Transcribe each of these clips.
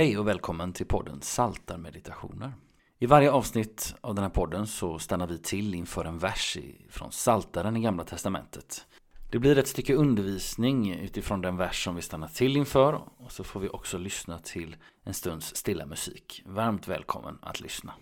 Hej och välkommen till podden Saltarmeditationer. I varje avsnitt av den här podden så stannar vi till inför en vers från Saltaren i Gamla Testamentet. Det blir ett stycke undervisning utifrån den vers som vi stannar till inför och så får vi också lyssna till en stunds stilla musik. Varmt välkommen att lyssna.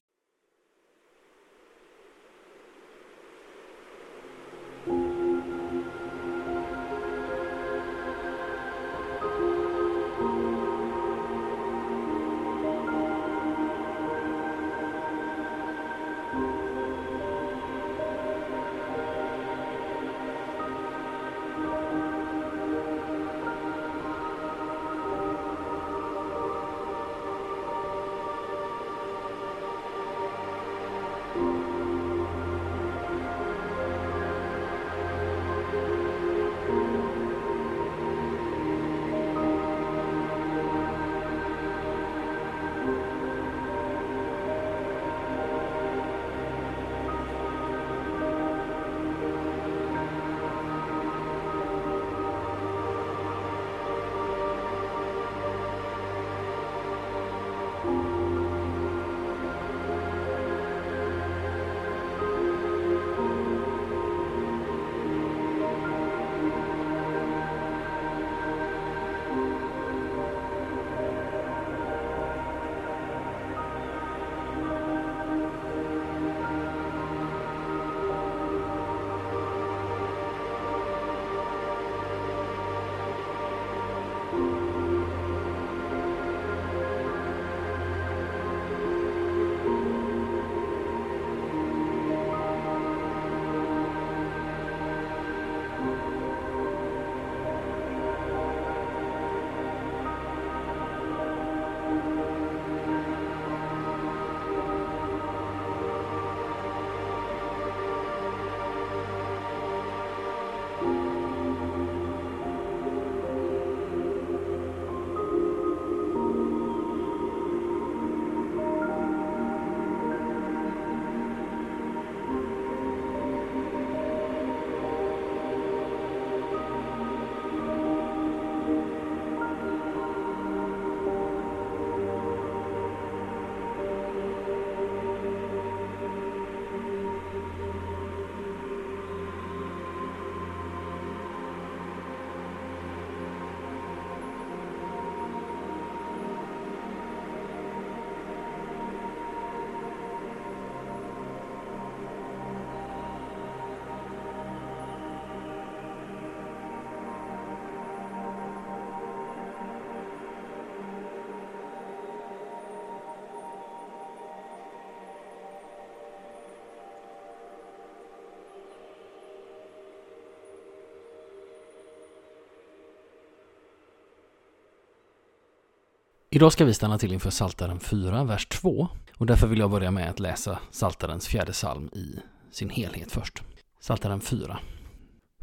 Idag ska vi stanna till inför Saltaren 4, vers 2 och därför vill jag börja med att läsa Saltarens fjärde psalm i sin helhet först. Saltaren 4.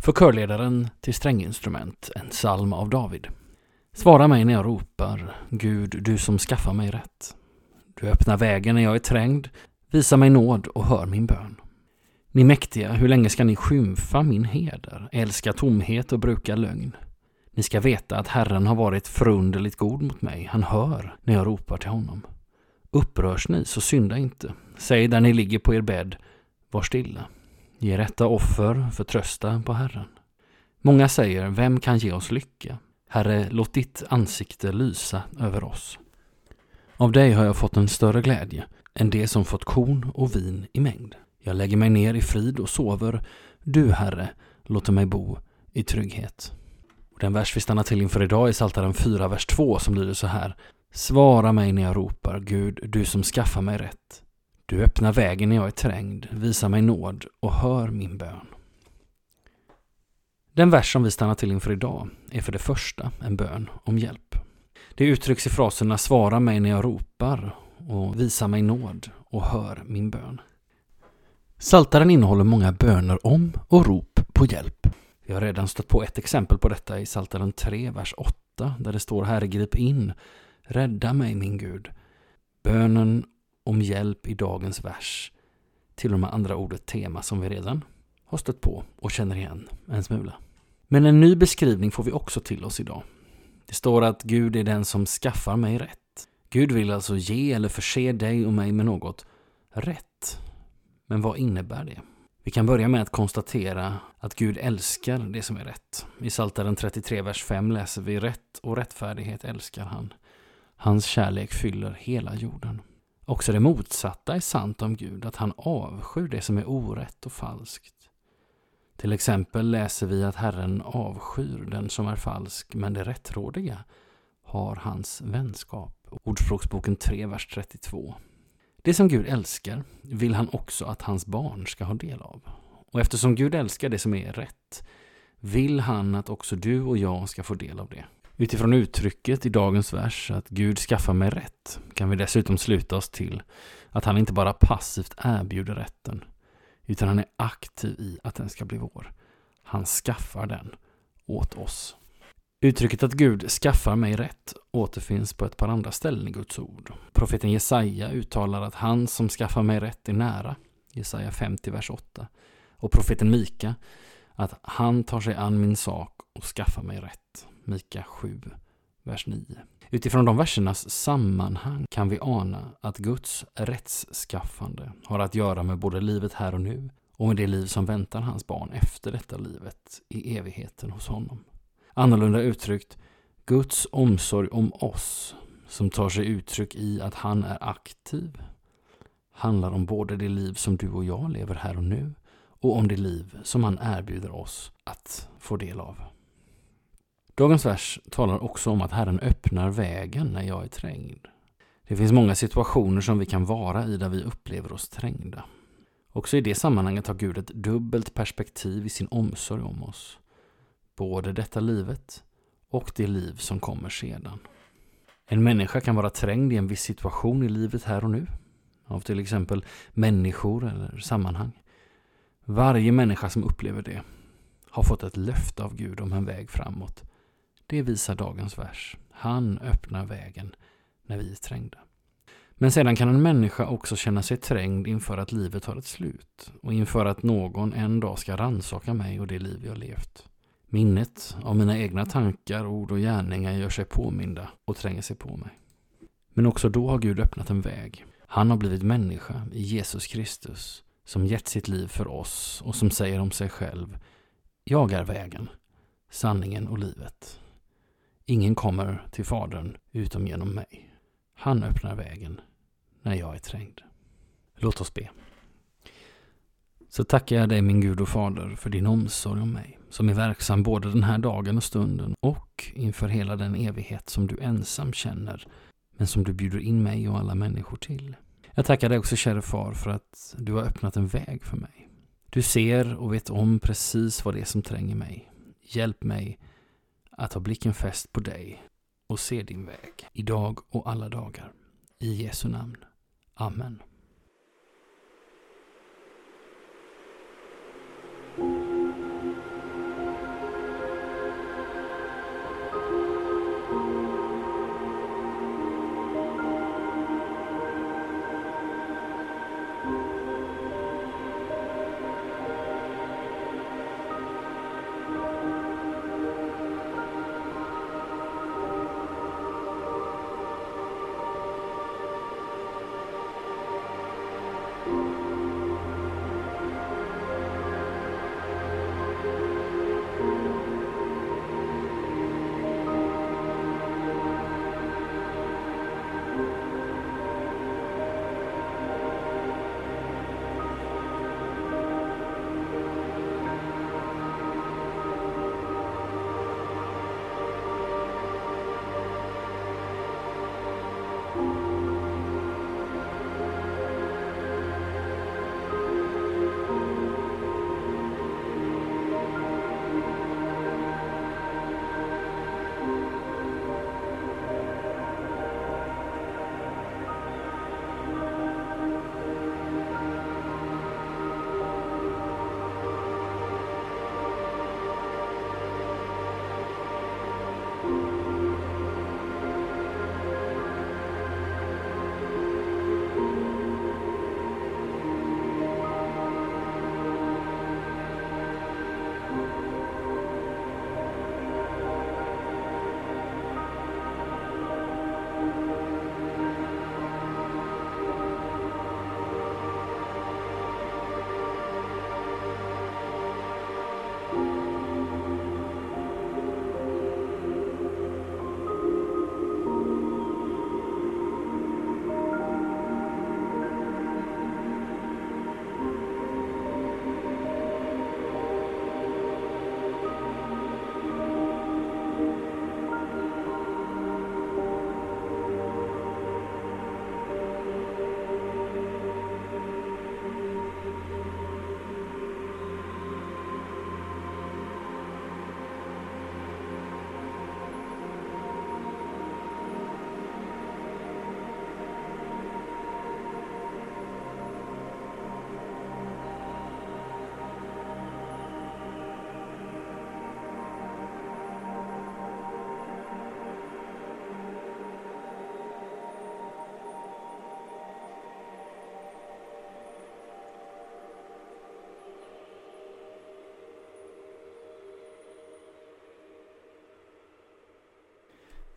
För körledaren till stränginstrument, en psalm av David. Svara mig när jag ropar, Gud, du som skaffar mig rätt. Du öppnar vägen när jag är trängd, visa mig nåd och hör min bön. Ni mäktiga, hur länge ska ni skymfa min heder, älska tomhet och bruka lögn? Ni ska veta att Herren har varit förunderligt god mot mig. Han hör när jag ropar till honom. Upprörs ni, så synda inte. Säg där ni ligger på er bädd, var stilla. Ge rätta offer, förtrösta på Herren. Många säger, vem kan ge oss lycka? Herre, låt ditt ansikte lysa över oss. Av dig har jag fått en större glädje än det som fått korn och vin i mängd. Jag lägger mig ner i frid och sover. Du, Herre, låter mig bo i trygghet. Och den vers vi stannar till inför idag är Psaltaren 4, vers 2 som lyder så här. Svara mig när jag ropar, Gud, du som skaffar mig rätt. Du öppnar vägen när jag är trängd, visa mig nåd och hör min bön. Den vers som vi stannar till inför idag är för det första en bön om hjälp. Det uttrycks i fraserna Svara mig när jag ropar och Visa mig nåd och hör min bön. Saltaren innehåller många böner om och rop på hjälp. Vi har redan stött på ett exempel på detta i Psaltaren 3, vers 8, där det står Herre grip in, rädda mig min Gud. Bönen om hjälp i dagens vers till och med andra ordet tema som vi redan har stött på och känner igen en smula. Men en ny beskrivning får vi också till oss idag. Det står att Gud är den som skaffar mig rätt. Gud vill alltså ge eller förse dig och mig med något rätt. Men vad innebär det? Vi kan börja med att konstatera att Gud älskar det som är rätt. I Psaltaren 33, vers 5 läser vi rätt och rättfärdighet älskar han. Hans kärlek fyller hela jorden. Också det motsatta är sant om Gud, att han avskyr det som är orätt och falskt. Till exempel läser vi att Herren avskyr den som är falsk, men det rättrådiga har hans vänskap. Ordspråksboken 3, vers 32. Det som Gud älskar vill han också att hans barn ska ha del av. Och eftersom Gud älskar det som är rätt vill han att också du och jag ska få del av det. Utifrån uttrycket i dagens vers att Gud skaffar mig rätt kan vi dessutom sluta oss till att han inte bara passivt erbjuder rätten utan han är aktiv i att den ska bli vår. Han skaffar den åt oss. Uttrycket att Gud skaffar mig rätt återfinns på ett par andra ställen i Guds ord. Profeten Jesaja uttalar att han som skaffar mig rätt är nära. Jesaja 50, vers 8. Och profeten Mika att han tar sig an min sak och skaffar mig rätt. Mika 7, vers 9. Utifrån de versernas sammanhang kan vi ana att Guds rättsskaffande har att göra med både livet här och nu och med det liv som väntar hans barn efter detta livet i evigheten hos honom. Annorlunda uttryckt, Guds omsorg om oss, som tar sig uttryck i att han är aktiv, handlar om både det liv som du och jag lever här och nu och om det liv som han erbjuder oss att få del av. Dagens vers talar också om att Herren öppnar vägen när jag är trängd. Det finns många situationer som vi kan vara i där vi upplever oss trängda. Också i det sammanhanget har Gud ett dubbelt perspektiv i sin omsorg om oss. Både detta livet och det liv som kommer sedan. En människa kan vara trängd i en viss situation i livet här och nu. Av till exempel människor eller sammanhang. Varje människa som upplever det har fått ett löfte av Gud om en väg framåt. Det visar dagens vers. Han öppnar vägen när vi är trängda. Men sedan kan en människa också känna sig trängd inför att livet har ett slut och inför att någon en dag ska ransaka mig och det liv jag levt. Minnet av mina egna tankar, ord och gärningar gör sig påminda och tränger sig på mig. Men också då har Gud öppnat en väg. Han har blivit människa i Jesus Kristus som gett sitt liv för oss och som säger om sig själv Jag är vägen, sanningen och livet. Ingen kommer till Fadern utom genom mig. Han öppnar vägen när jag är trängd. Låt oss be. Så tackar jag dig min Gud och Fader för din omsorg om mig, som är verksam både den här dagen och stunden och inför hela den evighet som du ensam känner, men som du bjuder in mig och alla människor till. Jag tackar dig också käre far för att du har öppnat en väg för mig. Du ser och vet om precis vad det är som tränger mig. Hjälp mig att ha blicken fäst på dig och se din väg, idag och alla dagar. I Jesu namn. Amen.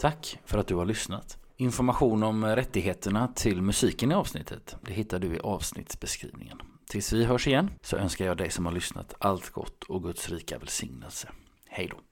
Tack för att du har lyssnat. Information om rättigheterna till musiken i avsnittet det hittar du i avsnittsbeskrivningen. Tills vi hörs igen så önskar jag dig som har lyssnat allt gott och Guds rika välsignelse. Hej då!